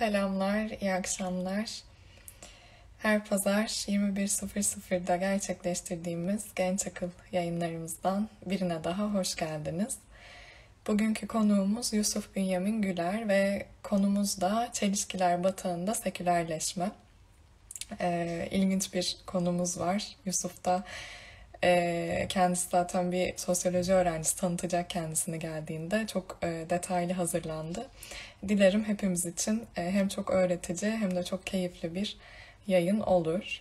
Selamlar, iyi akşamlar. Her pazar 21.00'da gerçekleştirdiğimiz Genç Akıl yayınlarımızdan birine daha hoş geldiniz. Bugünkü konuğumuz Yusuf Bünyamin Güler ve konumuz da Çelişkiler Batağında Sekülerleşme. Ee, ilginç bir konumuz var. Yusuf da e, kendisi zaten bir sosyoloji öğrencisi tanıtacak kendisini geldiğinde çok e, detaylı hazırlandı. Dilerim hepimiz için e, hem çok öğretici hem de çok keyifli bir yayın olur.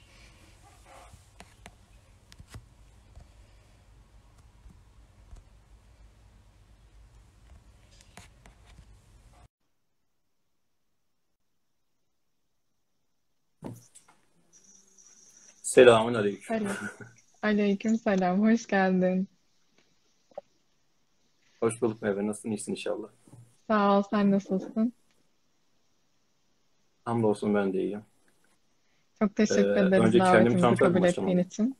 Selamun aleyküm. Selam, hoş geldin. Hoş bulduk Merve. Nasılsın? İyisin inşallah. Sağ ol, sen nasılsın? Hamdolsun ben de iyiyim. Çok Ee, teşekkür ederiz önce kendimi davetimizi tanıtarak kabul ettiğin başlamalıyım. için.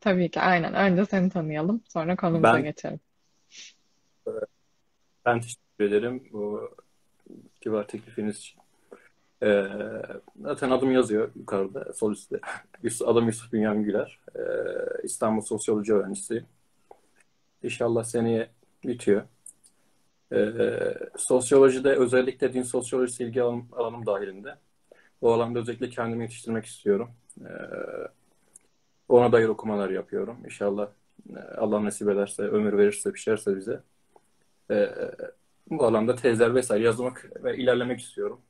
Tabii ki, aynen. Önce seni tanıyalım, sonra konumuza Ben geçelim. ben teşekkür ederim bu kibar teklifiniz için. Ee, zaten adım yazıyor yukarıda, sol üstte. Adım Yusuf Bünyamin Güler. Ee, İstanbul Sosyoloji öğrencisiyim. İnşallah seneye bitiyor. Ee, sosyolojide özellikle din sosyolojisi ilgi alanım, alanım dahilinde. Bu alanda özellikle kendimi yetiştirmek istiyorum. Ee, ona dair okumalar yapıyorum. İnşallah e, Allah nasip ederse, ömür verirse, pişerse bize. e, bu alanda tezler vesaire yazmak ve ilerlemek istiyorum.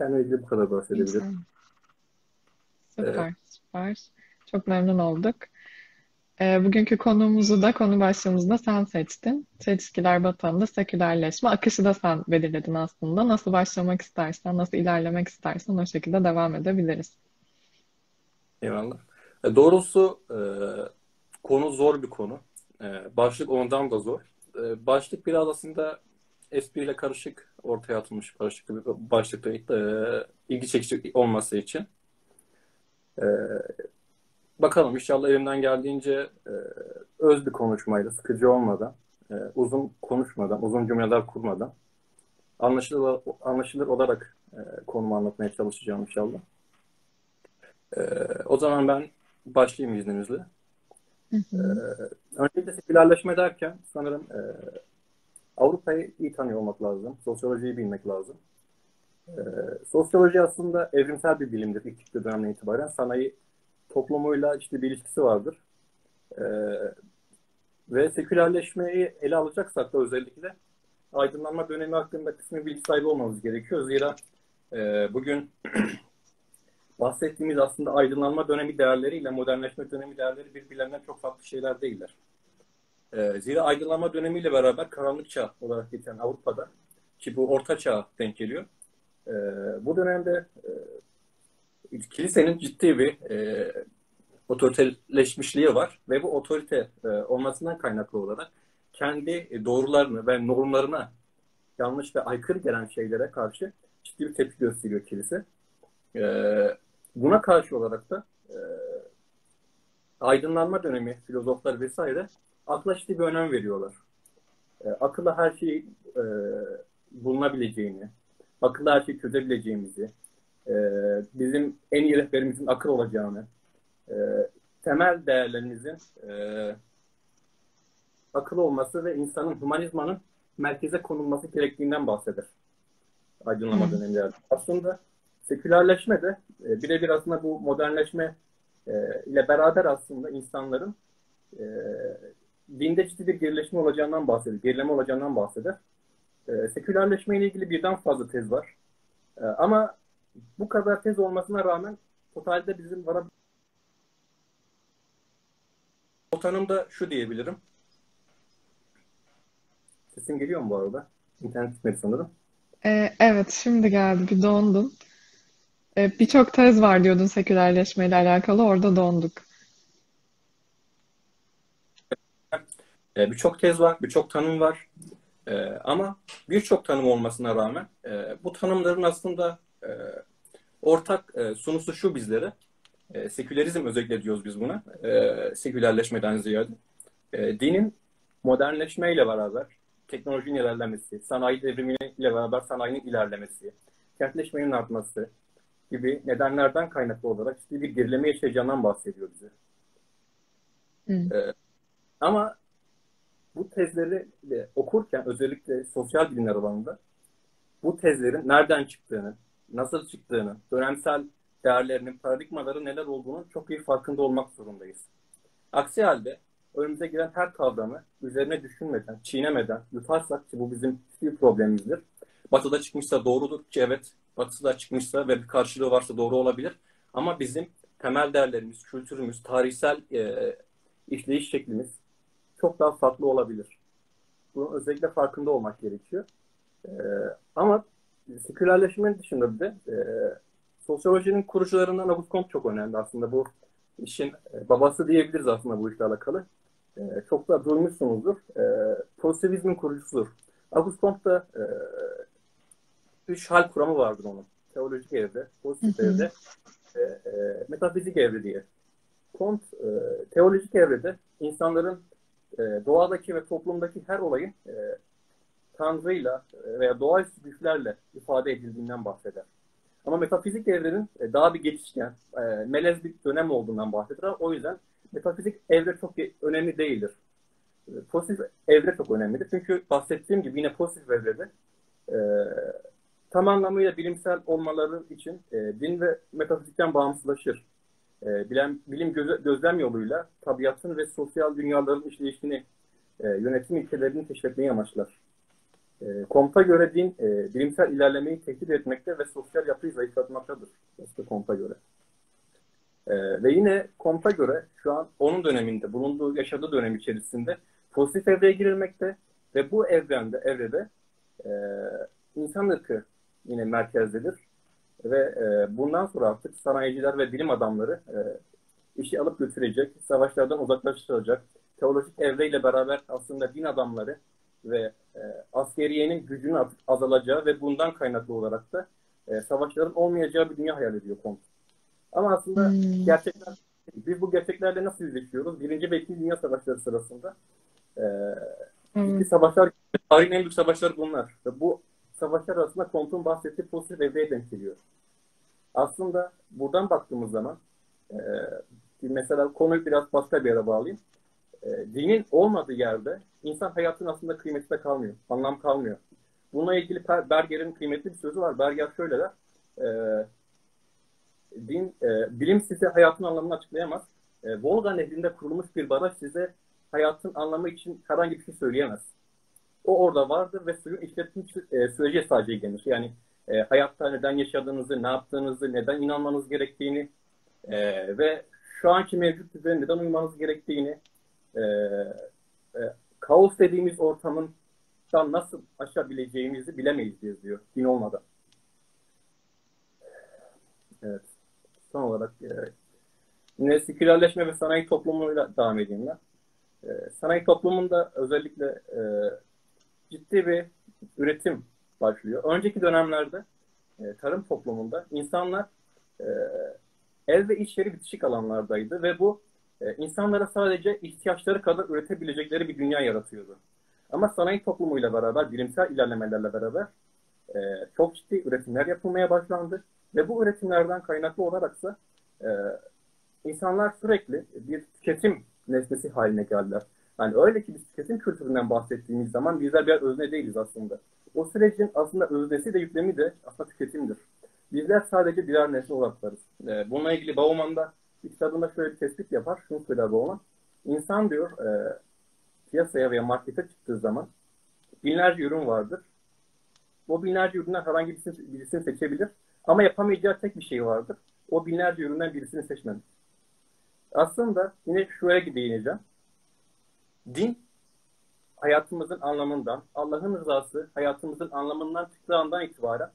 Kendime ilgili bu kadar bahsedebilirim. İnşallah. E, Süper, süper. Çok memnun olduk. Ee, bugünkü konuğumuzu da, konu başlığımızı da sen seçtin. Çelişkiler Batağında Sekülerleşme. Akışı da sen belirledin aslında. Nasıl başlamak istersen, nasıl ilerlemek istersen o şekilde devam edebiliriz. eyvallah. E, doğrusu e, konu zor bir konu. E, başlık ondan da zor. E, başlık biraz aslında espriyle karışık ortaya atılmış karışık bir başlıkta e, ilgi çekici olması için. E, bakalım inşallah elimden geldiğince e, öz bir konuşmayla, sıkıcı olmadan, e, uzun konuşmadan, uzun cümleler kurmadan anlaşılır, anlaşılır olarak e, konumu anlatmaya çalışacağım inşallah. E, o zaman ben başlayayım izninizle. Hı hı. öncelikle sekülerleşme derken sanırım e, Avrupa'yı iyi tanıyor olmak lazım. Sosyolojiyi bilmek lazım. E, sosyoloji aslında evrimsel bir bilimdir ilk çıktığı dönemden itibaren. Sanayi toplumuyla işte bir ilişkisi vardır. E, ve sekülerleşmeyi ele alacaksak da özellikle aydınlanma dönemi hakkında kısmi bilgi sahibi olmamız gerekiyor. Zira e, bugün bahsettiğimiz aslında aydınlanma dönemi değerleriyle modernleşme dönemi değerleri birbirlerinden çok farklı şeyler değiller. E, zira aydınlanma dönemiyle beraber karanlık çağ olarak geçen Avrupa'da ki bu orta çağ denk geliyor. E, bu dönemde e, kilisenin ciddi bir e, otoriteleşmişliği var ve bu otorite e, olmasından kaynaklı olarak kendi doğrularını ve normlarına yanlış ve aykırı gelen şeylere karşı ciddi bir tepki gösteriyor kilise. E, buna karşı olarak da e, aydınlanma dönemi filozoflar vesaire akla ciddi bir önem veriyorlar. E, akılla her şeyi e, bulunabileceğini, akılla her şeyi çözebileceğimizi, e, bizim en iyi rehberimizin akıl olacağını, e, temel değerlerimizin e, akıl olması ve insanın, humanizmanın merkeze konulması gerektiğinden bahseder aydınlanma Hı. döneminde. Aslında sekülerleşme de e, birebir aslında bu modernleşme e, ile beraber aslında insanların e, dinde ciddi bir gerileşme olacağından bahseder, gerileme olacağından bahseder. E, sekülerleşme ile ilgili birden fazla tez var. E, ama bu kadar tez olmasına rağmen totalde bizim vara o tanımda şu diyebilirim. Sesim geliyor mu bu arada? İnternet gitmedi sanırım. Ee, evet, şimdi geldi. Bir dondun. Ee, birçok tez var diyordun sekülerleşmeyle alakalı. Orada donduk. E, birçok tez var, birçok tanım var. E, ama birçok tanım olmasına rağmen e, bu tanımların aslında e, ortak e, sunusu şu bizlere. E, sekülerizm özellikle diyoruz biz buna. E, sekülerleşmeden ziyade. E, dinin modernleşmeyle beraber teknolojinin ilerlemesi, sanayi devrimiyle beraber sanayinin ilerlemesi, kentleşmenin artması gibi nedenlerden kaynaklı olarak işte bir gerileme yaşayacağından bahsediyor bize. Ee, ama bu tezleri okurken özellikle sosyal bilimler alanında bu tezlerin nereden çıktığını, nasıl çıktığını, dönemsel değerlerinin, paradigmaları neler olduğunu çok iyi farkında olmak zorundayız. Aksi halde önümüze giren her kavramı üzerine düşünmeden, çiğnemeden yutarsak ki bu bizim bir problemimizdir. Batı'da çıkmışsa doğrudur ki evet, Batı'da çıkmışsa ve bir karşılığı varsa doğru olabilir. Ama bizim temel değerlerimiz, kültürümüz, tarihsel e, işleyiş şeklimiz çok daha farklı olabilir. Bunun özellikle farkında olmak gerekiyor. E, ama sekülerleşmenin dışında bir de e, sosyolojinin kurucularından Auguste Comte çok önemli aslında. Bu işin e, babası diyebiliriz aslında bu işle alakalı. E, çok da duymuşsunuzdur. E, pozitivizmin kurucusudur. Auguste Comte da e, üç hal kuramı vardır onun. Teolojik evre, pozitif evre, e, e, metafizik evre diye. Comte e, teolojik evrede insanların e, doğadaki ve toplumdaki her olayın e, Tanrı'yla e, veya doğaüstü güçlerle ifade edildiğinden bahseder. Ama metafizik evrenin e, daha bir geçişken, e, melez bir dönem olduğundan bahseder. O yüzden metafizik evre çok önemli değildir. Pozitif evre çok önemlidir. Çünkü bahsettiğim gibi yine pozitif evrede tam anlamıyla bilimsel olmaları için din ve metafizikten bağımsızlaşır. Bilim, bilim gözlem yoluyla tabiatın ve sosyal dünyaların işleyişini, yönetim ilkelerini keşfetmeyi amaçlar. E, Comte'a göre din e, bilimsel ilerlemeyi tehdit etmekte ve sosyal yapıyı zayıflatmaktadır. İşte Comte'a göre. E, ve yine Comte'a göre şu an onun döneminde, bulunduğu, yaşadığı dönem içerisinde pozitif evreye girilmekte ve bu evrende, evrede e, insan ırkı yine merkezdedir. Ve e, bundan sonra artık sanayiciler ve bilim adamları e, işi alıp götürecek, savaşlardan uzaklaştıracak, teolojik evreyle beraber aslında din adamları ve e, askeriyenin gücünün artık azalacağı ve bundan kaynaklı olarak da e, savaşların olmayacağı bir dünya hayal ediyor Kont. Ama aslında hmm. gerçekler biz bu gerçeklerle nasıl yüzleşiyoruz? Birinci ve ikinci Dünya Savaşları sırasında e, hmm. savaşlar, tarihin en büyük savaşları bunlar. Ve bu savaşlar arasında Kont'un bahsettiği pozitif evreye denk geliyor. Aslında buradan baktığımız zaman e, mesela konuyu biraz başka bir yere bağlayayım. E, dinin olmadığı yerde insan hayatın aslında kıymeti de kalmıyor. Anlam kalmıyor. Bununla ilgili Berger'in kıymetli bir sözü var. Berger şöyle der. E, din, e, bilim size hayatın anlamını açıklayamaz. E, Volga nehrinde kurulmuş bir baraj size hayatın anlamı için herhangi bir şey söyleyemez. O orada vardır ve suyun işletim e, süreci sadece ilgilenir. Yani e, hayatta neden yaşadığınızı, ne yaptığınızı, neden inanmanız gerektiğini e, ve şu anki mevcut düzene neden uymanız gerektiğini e, e, kaos dediğimiz ortamından nasıl aşabileceğimizi bilemeyiz diye diyor din olmadan. Evet. Son olarak e, yine sekülerleşme ve sanayi toplumuyla devam edeyim ben. E, sanayi toplumunda özellikle e, ciddi bir üretim başlıyor. Önceki dönemlerde e, tarım toplumunda insanlar e, ev ve iş yeri bitişik alanlardaydı ve bu e, insanlara sadece ihtiyaçları kadar üretebilecekleri bir dünya yaratıyordu. Ama sanayi toplumuyla beraber, bilimsel ilerlemelerle beraber e, çok ciddi üretimler yapılmaya başlandı. Ve bu üretimlerden kaynaklı olaraksa e, insanlar sürekli bir tüketim nesnesi haline geldiler. Yani öyle ki biz tüketim kültüründen bahsettiğimiz zaman bizler bir özne değiliz aslında. O sürecin aslında öznesi de yüklemi de aslında tüketimdir. Bizler sadece birer nesne olarak varız. E, bununla ilgili Bauman'da kitabında şöyle bir tespit yapar. Şunu söyler Bowman. İnsan diyor e, piyasaya veya markete çıktığı zaman binlerce ürün vardır. O binlerce üründen herhangi birisini, birisini seçebilir. Ama yapamayacağı tek bir şey vardır. O binlerce üründen birisini seçmemek. Aslında yine şöyle değineceğim. Din hayatımızın anlamından, Allah'ın rızası hayatımızın anlamından çıktığı andan itibaren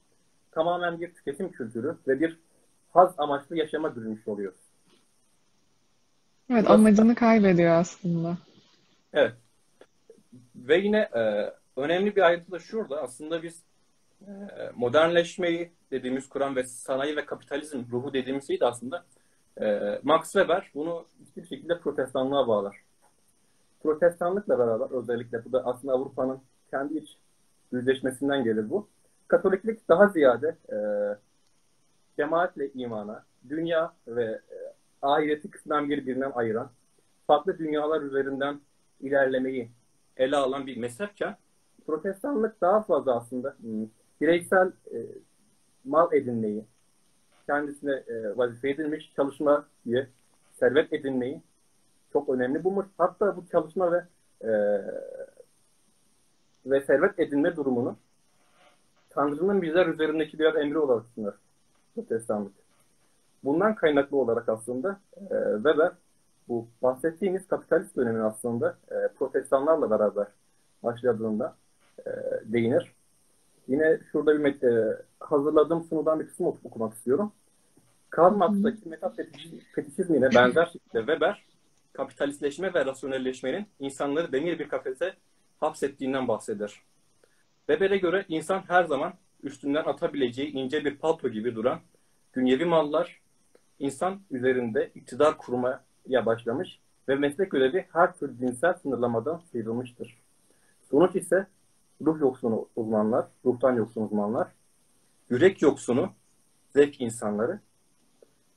tamamen bir tüketim kültürü ve bir haz amaçlı yaşama bürünmüş oluyor. Evet, amacını kaybediyor aslında. Evet. Ve yine e, önemli bir ayrıntı da şurada. Aslında biz e, modernleşmeyi dediğimiz kuran ve sanayi ve kapitalizm ruhu dediğimiz şeyi de aslında e, Max Weber bunu hiçbir şekilde protestanlığa bağlar. Protestanlıkla beraber özellikle bu da aslında Avrupa'nın kendi iç yüzleşmesinden gelir bu. Katoliklik daha ziyade e, cemaatle imana, dünya ve e, ahireti kısmen birbirinden ayıran, farklı dünyalar üzerinden ilerlemeyi ele alan bir mezhepken protestanlık daha fazla aslında hmm, bireysel e, mal edinmeyi, kendisine e, vazife edilmiş çalışmayı, servet edinmeyi çok önemli bulmuş. Hatta bu çalışma ve e, ve servet edinme durumunu Tanrı'nın bizler üzerindeki birer emri olarak sunar protestanlık. Bundan kaynaklı olarak aslında e, Weber bu bahsettiğimiz kapitalist dönemin aslında e, protestanlarla beraber başladığında e, değinir. Yine şurada bir e, hazırladığım sunudan bir kısım okumak istiyorum. Karl Marx'taki metafetişizmine benzer şekilde Weber, kapitalistleşme ve rasyonelleşmenin insanları demir bir kafese hapsettiğinden bahseder. Weber'e göre insan her zaman üstünden atabileceği ince bir palto gibi duran dünyevi mallar insan üzerinde iktidar kurmaya başlamış ve meslek görevi her tür cinsel sınırlamadan sıyrılmıştır. Sonuç ise ruh yoksunu uzmanlar, ruhtan yoksun uzmanlar, yürek yoksunu zevk insanları,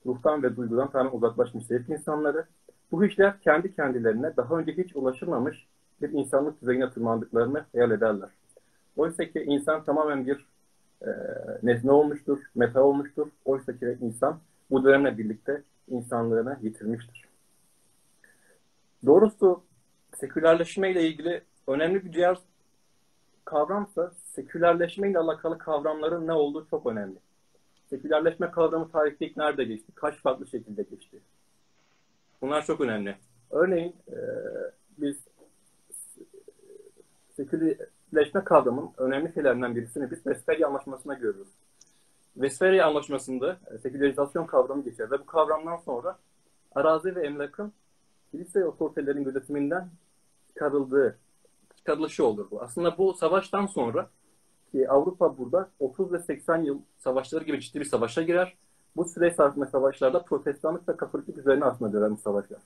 ruhtan ve duygudan tamamen uzaklaşmış zevk insanları, bu işler kendi kendilerine daha önce hiç ulaşılmamış bir insanlık düzeyine tırmandıklarını hayal ederler. Oysa ki insan tamamen bir e, nesne olmuştur, meta olmuştur. Oysa ki insan bu dönemle birlikte insanlığını yitirmiştir. Doğrusu sekülerleşme ile ilgili önemli bir diğer kavramsa sekülerleşme ile alakalı kavramların ne olduğu çok önemli. Sekülerleşme kavramı tarihte ilk nerede geçti? Kaç farklı şekilde geçti? Bunlar çok önemli. Örneğin e, biz sekülerleşme kavramının önemli şeylerinden birisini biz Westfalia Anlaşması'na görüyoruz. Westfalia Anlaşması'nda e, sekülerizasyon kavramı geçer ve bu kavramdan sonra arazi ve emlakın kilise otoritelerin gözetiminden çıkarıldığı, çıkarılışı olur bu. Aslında bu savaştan sonra ki Avrupa burada 30 ve 80 yıl savaşları gibi ciddi bir savaşa girer. Bu süre sarfında savaşlarda protestanlık ve katoliklik üzerine aslında dönen savaşlar.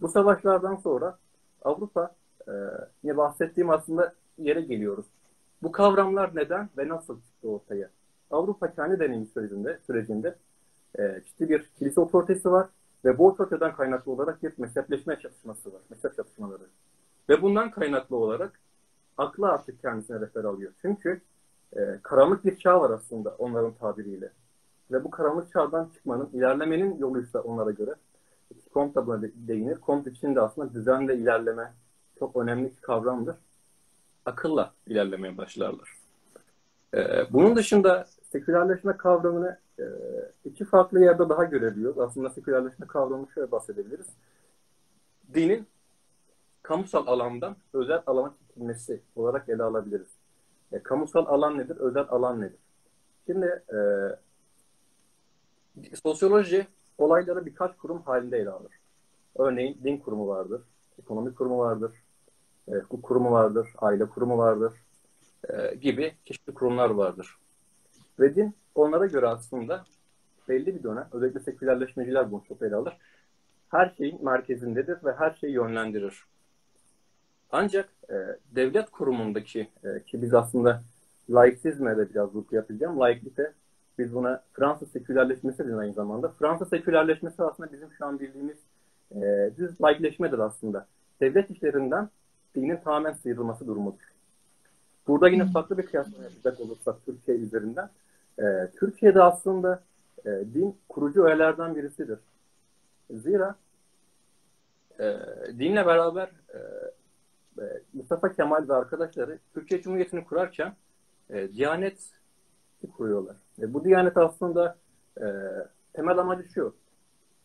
Bu savaşlardan sonra Avrupa e, yine bahsettiğim aslında yere geliyoruz. Bu kavramlar neden ve nasıl çıktı ortaya? Avrupa kendi deneyim sürecinde, sürecinde e, ciddi bir kilise otoritesi var ve bu otoriteden kaynaklı olarak bir mezhepleşme çatışması var, mezhep çatışmaları. Ve bundan kaynaklı olarak aklı artık kendisine refer alıyor. Çünkü e, karanlık bir çağ var aslında onların tabiriyle. Ve bu karanlık çağdan çıkmanın, ilerlemenin yoluysa onlara göre Comte da buna değinir. Comte için de aslında düzenle ilerleme çok önemli bir kavramdır. Akılla ilerlemeye başlarlar. Ee, bunun dışında sekülerleşme kavramını e, iki farklı yerde daha görebiliyoruz. Aslında sekülerleşme kavramını şöyle bahsedebiliriz. Dinin kamusal alandan özel alana çekilmesi olarak ele alabiliriz. E, kamusal alan nedir? Özel alan nedir? Şimdi e, sosyoloji olayları birkaç kurum halinde ele alır. Örneğin din kurumu vardır, ekonomi kurumu vardır, e, hukuk kurumu vardır, aile kurumu vardır e, gibi çeşitli kurumlar vardır. Ve din onlara göre aslında belli bir dönem, özellikle sekülerleşmeciler bunu çok ele alır, her şeyin merkezindedir ve her şeyi yönlendirir. Ancak e, devlet kurumundaki e, ki biz aslında laiksizme de biraz vurgu yapacağım. Laiklikte biz buna Fransız sekülerleşmesi de aynı zamanda. Fransız sekülerleşmesi aslında bizim şu an bildiğimiz e, düz laikleşmedir aslında. Devlet işlerinden dinin tamamen sıyrılması durumudur. Burada yine farklı bir kıyaslama yapacak olursak Türkiye üzerinden. E, Türkiye'de aslında e, din kurucu öğelerden birisidir. Zira e, dinle beraber e, e, Mustafa Kemal ve arkadaşları Türkiye Cumhuriyeti'ni kurarken e, Diyanet kuruyorlar. E, bu Diyanet aslında e, temel amacı şu.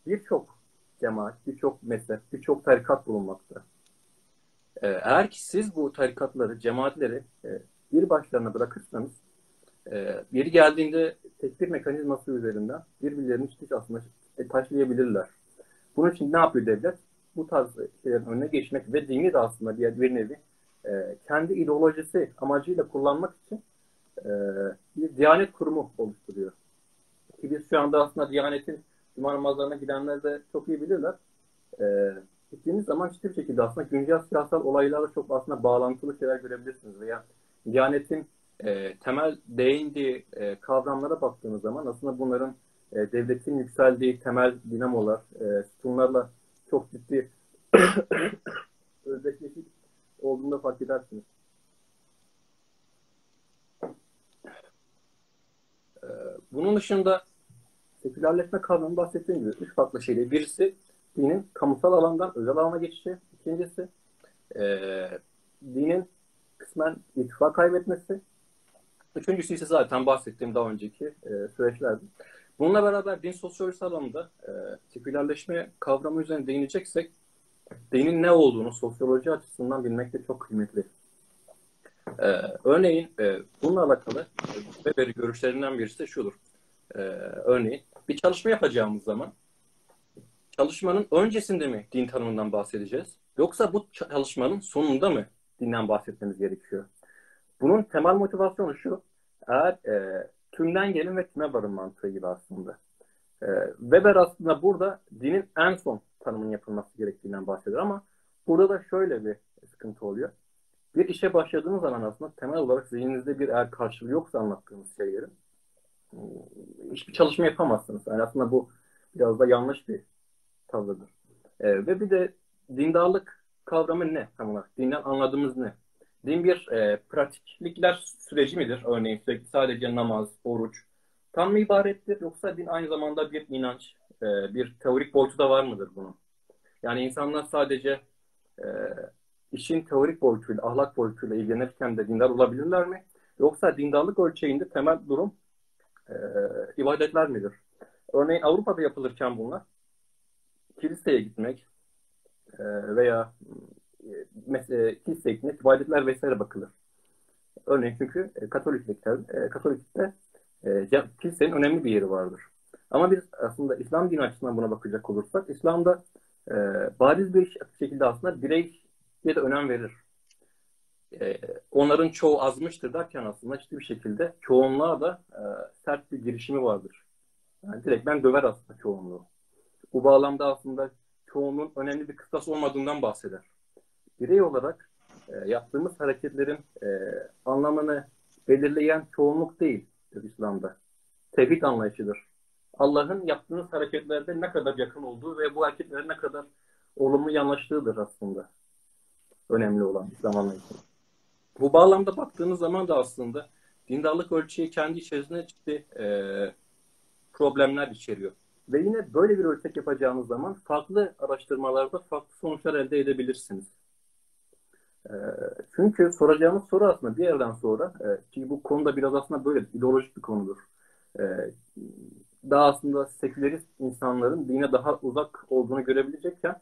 Birçok cemaat, birçok mezhep, birçok tarikat bulunmakta. E, eğer ki siz bu tarikatları, cemaatleri e, bir başlarına bırakırsanız e, biri geldiğinde tekfir mekanizması üzerinden birbirlerini işte aslında taşlayabilirler. Bunun için ne yapıyor devlet? Bu tarz şeylerin önüne geçmek ve dini de aslında bir, bir nevi e, kendi ideolojisi amacıyla kullanmak için e, bir Diyanet Kurumu oluşturuyor. Ki biz şu anda aslında Diyanet'in Cuma namazlarına gidenler de çok iyi bilirler. E, gittiğiniz zaman ciddi bir şekilde aslında güncel siyasal olaylarla çok aslında bağlantılı şeyler görebilirsiniz. Veya Diyanet'in e, temel değindiği kavramlara baktığınız zaman aslında bunların devletin yükseldiği temel dinamolar, sütunlarla çok ciddi özdeşleşik olduğunda fark edersiniz. E, bunun dışında sekülerleşme kavramı bahsettiğim gibi üç farklı şeyde. Birisi dinin kamusal alandan özel alana geçişi. İkincisi e, dinin kısmen ittifak kaybetmesi. Üçüncüsü ise zaten bahsettiğim daha önceki e, süreçlerdi. Bununla beraber din sosyolojisi alanında e, sekülerleşme kavramı üzerine değineceksek dinin ne olduğunu sosyoloji açısından bilmek de çok kıymetli. E, örneğin e, bununla alakalı Weber'in görüşlerinden birisi de şudur. E, örneğin bir çalışma yapacağımız zaman çalışmanın öncesinde mi din tanımından bahsedeceğiz? Yoksa bu çalışmanın sonunda mı dinden bahsetmemiz gerekiyor? Bunun temel motivasyonu şu. Eğer e, tümden gelin ve tüme varın mantığı gibi aslında. E, Weber aslında burada dinin en son tanımının yapılması gerektiğinden bahsediyor ama burada da şöyle bir sıkıntı oluyor. Bir işe başladığınız zaman aslında temel olarak zihninizde bir eğer karşılığı yoksa anlattığınız şeylerin hmm, hiçbir çalışma yapamazsınız. Yani aslında bu biraz da yanlış bir tavırdır. E, ve bir de dindarlık kavramı ne tam olarak? Dinden anladığımız ne? Din bir e, pratiklikler süreci midir? Örneğin sadece namaz, oruç tam mı ibarettir? Yoksa din aynı zamanda bir inanç, e, bir teorik boyutu da var mıdır bunun? Yani insanlar sadece e, işin teorik boyutuyla, ahlak boyutuyla ilgilenirken de dindar olabilirler mi? Yoksa dindarlık ölçeğinde temel durum e, ibadetler midir? Örneğin Avrupa'da yapılırken bunlar kiliseye gitmek e, veya mesela kiliseye gitmek, ibadetler vesaire bakılır. Örneğin çünkü e, Katoliklikte, e, Katoliklikte e, kilisenin önemli bir yeri vardır. Ama biz aslında İslam dini açısından buna bakacak olursak, İslam'da e, bariz bir şekilde aslında bireye de önem verir. E, onların çoğu azmıştır derken aslında ciddi bir şekilde çoğunluğa da e, sert bir girişimi vardır. Yani direkt ben döver aslında çoğunluğu. Bu bağlamda aslında çoğunluğun önemli bir kıstas olmadığından bahseder. Birey olarak e, yaptığımız hareketlerin e, anlamını belirleyen çoğunluk değil İslam'da. Tevhid anlayışıdır. Allah'ın yaptığınız hareketlerde ne kadar yakın olduğu ve bu hareketlerin ne kadar olumlu yanlaştığıdır aslında. Önemli olan İslam anlayışı. Bu bağlamda baktığınız zaman da aslında dindarlık ölçeği kendi içerisinde ciddi e, problemler içeriyor. Ve yine böyle bir ölçek yapacağınız zaman farklı araştırmalarda farklı sonuçlar elde edebilirsiniz. E, çünkü soracağımız soru aslında bir yerden sonra e, ki bu konuda biraz aslında böyle ideolojik bir konudur. E, daha aslında sekülerist insanların dine daha uzak olduğunu görebilecekken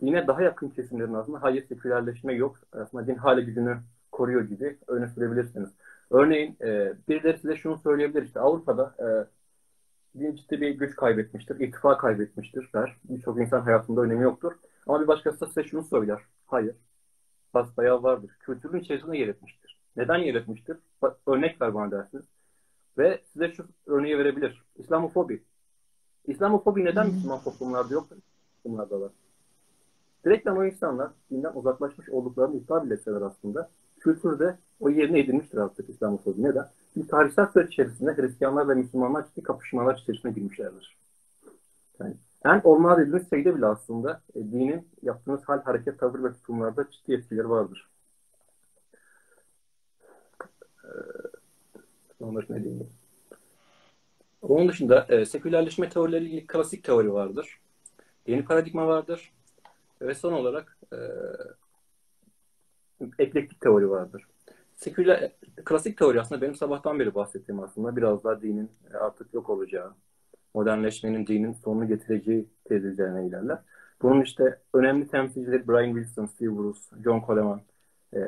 dine daha yakın kesimlerin aslında hayır sekülerleşme yok. Aslında din hali gücünü koruyor gibi öne sürebilirsiniz. Örneğin e, birileri size şunu söyleyebilir işte Avrupa'da e, din ciddi bir güç kaybetmiştir, ittifak kaybetmiştir der. Birçok insan hayatında önemi yoktur. Ama bir başkası da size şunu söyler. Hayır. Basbayağı vardır. Kültürün içerisinde yer etmiştir. Neden yer etmiştir? Örnek ver bana dersiniz. Ve size şu örneği verebilir. İslamofobi. İslamofobi neden Müslüman toplumlarda yok? Bunlarda var. Direkten o insanlar dinden uzaklaşmış olduklarını iddia bile etseler aslında kültürde o yerine edilmiştir artık İslamofobi. Neden? Çünkü tarihsel süreç içerisinde Hristiyanlar ve Müslümanlar ciddi kapışmalar içerisine girmişlerdir. Yani en olmaz dediğiniz şeyde bile aslında e, dinin yaptığınız hal, hareket, tavır ve tutumlarda ciddi etkileri vardır. Ee, diyeyim? Onun dışında e, sekülerleşme teorileri ilgili klasik teori vardır. Yeni paradigma vardır. Ve son olarak e, eklektik teori vardır. Seküler, klasik teori aslında benim sabahtan beri bahsettiğim aslında biraz daha dinin artık yok olacağı, modernleşmenin dinin sonunu getireceği tezi üzerine ilerler. Bunun işte önemli temsilcileri Brian Wilson, Steve Bruce, John Coleman e,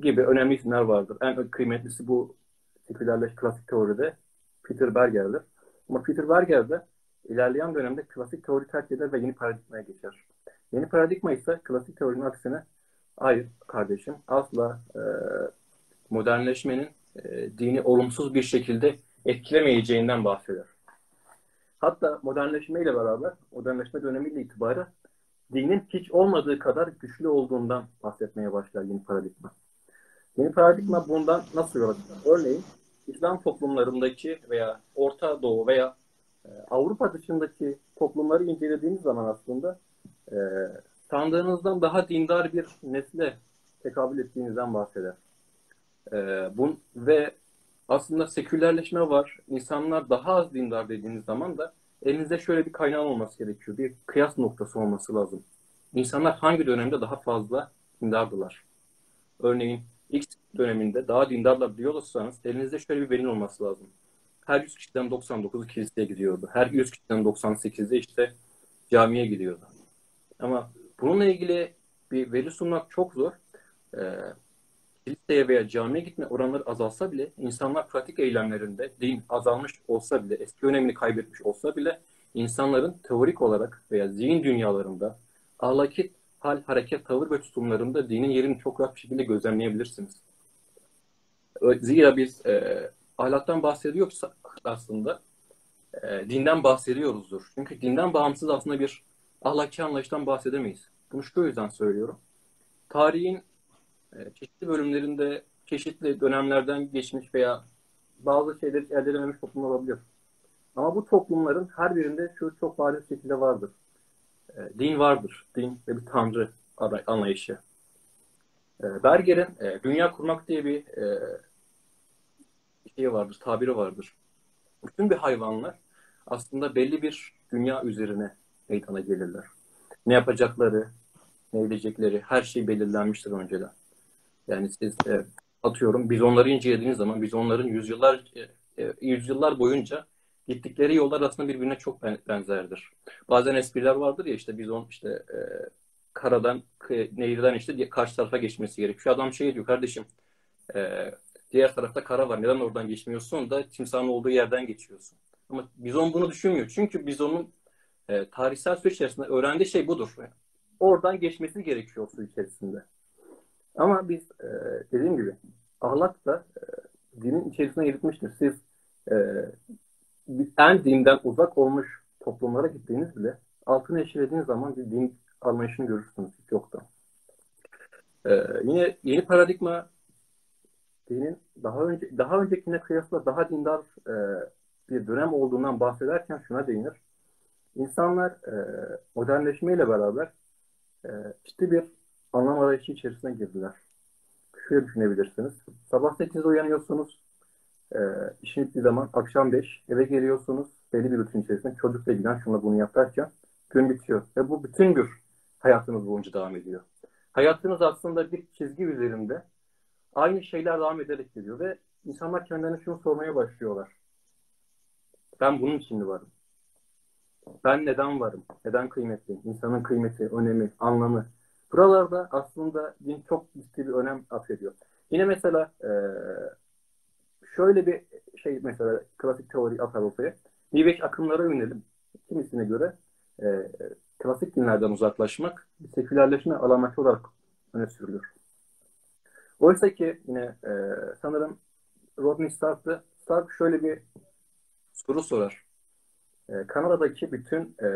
gibi önemli isimler vardır. En kıymetlisi bu sekülerleş klasik teoride Peter Berger'dir. Ama Peter Berger de ilerleyen dönemde klasik teori terk eder ve yeni paradigmaya geçer. Yeni paradigma ise klasik teorinin aksine hayır kardeşim asla e, modernleşmenin e, dini olumsuz bir şekilde etkilemeyeceğinden bahseder. Hatta modernleşme ile beraber, modernleşme dönemiyle itibaren dinin hiç olmadığı kadar güçlü olduğundan bahsetmeye başlar yeni paradigma. Yeni paradigma bundan nasıl yola çıkar? Örneğin İslam toplumlarındaki veya Orta Doğu veya e, Avrupa dışındaki toplumları incelediğiniz zaman aslında e, sandığınızdan daha dindar bir nesle tekabül ettiğinizden bahseder. E, bun, ve aslında sekülerleşme var. İnsanlar daha az dindar dediğiniz zaman da elinizde şöyle bir kaynağın olması gerekiyor. Bir kıyas noktası olması lazım. İnsanlar hangi dönemde daha fazla dindardılar? Örneğin X döneminde daha dindarlar diyorsanız elinizde şöyle bir verin olması lazım. Her 100 kişiden 99'u kiliseye gidiyordu. Her 100 kişiden 98'i işte camiye gidiyordu. Ama bununla ilgili bir veri sunmak çok zor. Ee, kiliseye veya camiye gitme oranları azalsa bile insanlar pratik eylemlerinde din azalmış olsa bile, eski önemini kaybetmiş olsa bile insanların teorik olarak veya zihin dünyalarında ahlaki hal, hareket, tavır ve tutumlarında dinin yerini çok rahat bir şekilde gözlemleyebilirsiniz. Zira biz e, ahlaktan bahsediyorsak aslında e, dinden bahsediyoruzdur. Çünkü dinden bağımsız aslında bir ahlaki anlayıştan bahsedemeyiz. Bunu şu yüzden söylüyorum. Tarihin e, çeşitli bölümlerinde çeşitli dönemlerden geçmiş veya bazı şeyleri elde edememiş toplum olabilir. Ama bu toplumların her birinde şu çok bariz şekilde vardır. E, din vardır. Din ve bir tanrı anlayışı. E, Berger'in dünya kurmak diye bir şey vardır, tabiri vardır. Bütün bir hayvanlar aslında belli bir dünya üzerine meydana gelirler. Ne yapacakları, ne edecekleri her şey belirlenmiştir önceden. Yani siz e, atıyorum biz onları incelediğiniz zaman biz onların yüzyıllar e, e, yüzyıllar boyunca gittikleri yollar aslında birbirine çok benzerdir. Bazen espriler vardır ya işte biz on işte e, karadan nehirden işte karşı tarafa geçmesi gerekiyor. Adam şey diyor kardeşim e, diğer tarafta kara var neden oradan geçmiyorsun da timsahın olduğu yerden geçiyorsun. Ama bizon bunu düşünmüyor. Çünkü bizonun e, tarihsel süreç içerisinde öğrendiği şey budur. Oradan geçmesi gerekiyor su içerisinde. Ama biz e, dediğim gibi ahlak da e, dinin içerisine gitmiştir. Siz e, en dinden uzak olmuş toplumlara gittiğiniz bile altını eşelediğiniz zaman bir din anlayışını görürsünüz yoktan. Ee, yine yeni paradigma dinin daha önce daha öncekine kıyasla daha dindar e, bir dönem olduğundan bahsederken şuna değinir. İnsanlar e, modernleşmeyle beraber e, ciddi bir anlam arayışı içerisine girdiler. Şöyle düşünebilirsiniz. Sabah 8'de uyanıyorsunuz. E, işin bittiği zaman akşam 5 eve geliyorsunuz. Belli bir rutin içerisinde çocukla ilgilen şuna bunu yap derken gün bitiyor. Ve bu bütün gün hayatınız boyunca devam ediyor. Hayatınız aslında bir çizgi üzerinde aynı şeyler devam ederek geliyor ve insanlar kendilerine şunu sormaya başlıyorlar. Ben bunun için varım? Ben neden varım? Neden kıymetliyim? İnsanın kıymeti, önemi, anlamı. Buralarda aslında din çok ciddi bir önem atfediyor. Yine mesela e, şöyle bir şey mesela klasik teori atar ortaya. New akımlara yönelim. Kimisine göre e, klasik dinlerden uzaklaşmak sekülerleşme alameti olarak öne sürülür. Oysa ki yine e, sanırım Rodney Stark'ta Stark şöyle bir soru sorar. E, Kanada'daki bütün e,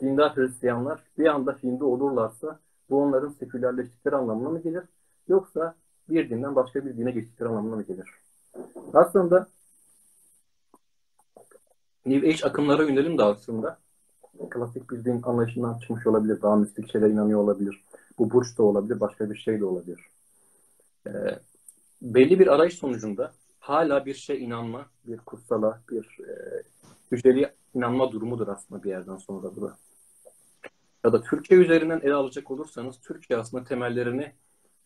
dindar Hristiyanlar bir anda Hindu olurlarsa bu onların sekülerleştikleri anlamına mı gelir? Yoksa bir dinden başka bir dine geçtikleri anlamına mı gelir? Aslında New Age akımlara yönelim de aslında klasik bir din anlayışından çıkmış olabilir. Daha mistik şeyler inanıyor olabilir. Bu burç da olabilir, başka bir şey de olabilir. Ee, belli bir arayış sonucunda hala bir şey inanma, bir kutsala, bir e, hücreli inanma durumudur aslında bir yerden sonra bu da. Ya da Türkiye üzerinden ele alacak olursanız Türkiye aslında temellerini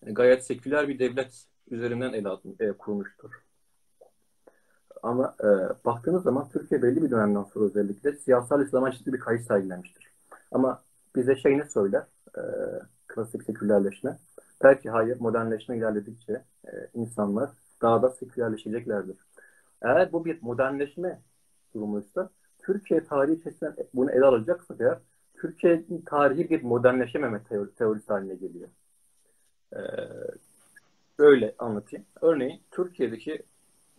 gayet seküler bir devlet üzerinden ele e, kurmuştur. Ama e, baktığınız zaman Türkiye belli bir dönemden sonra özellikle siyasal İslam'a ciddi bir kayış sergilenmiştir. Ama bize şey ne söyler? E, klasik sekülerleşme. Belki hayır, modernleşme ilerledikçe e, insanlar daha da sekülerleşeceklerdir. Eğer bu bir modernleşme durumuysa Türkiye tarihi içerisinde bunu ele alacaksak eğer Türkiye tarihi bir modernleşememe teori, teorisi haline geliyor. Ee, öyle anlatayım. Örneğin Türkiye'deki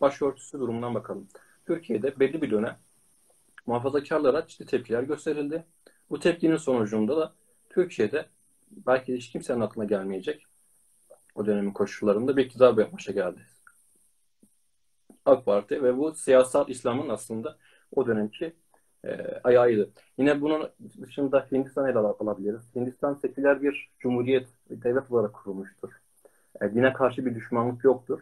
başörtüsü durumundan bakalım. Türkiye'de belli bir dönem muhafazakarlara ciddi tepkiler gösterildi. Bu tepkinin sonucunda da Türkiye'de belki hiç kimsenin aklına gelmeyecek o dönemin koşullarında bir iktidar başa geldi. AK Parti ve bu siyasal İslam'ın aslında o dönemki e, ayağıydı. Yine bunun dışında Hindistan'ı ele alabiliriz. Hindistan seküler bir cumhuriyet, devlet olarak kurulmuştur. E, dine karşı bir düşmanlık yoktur.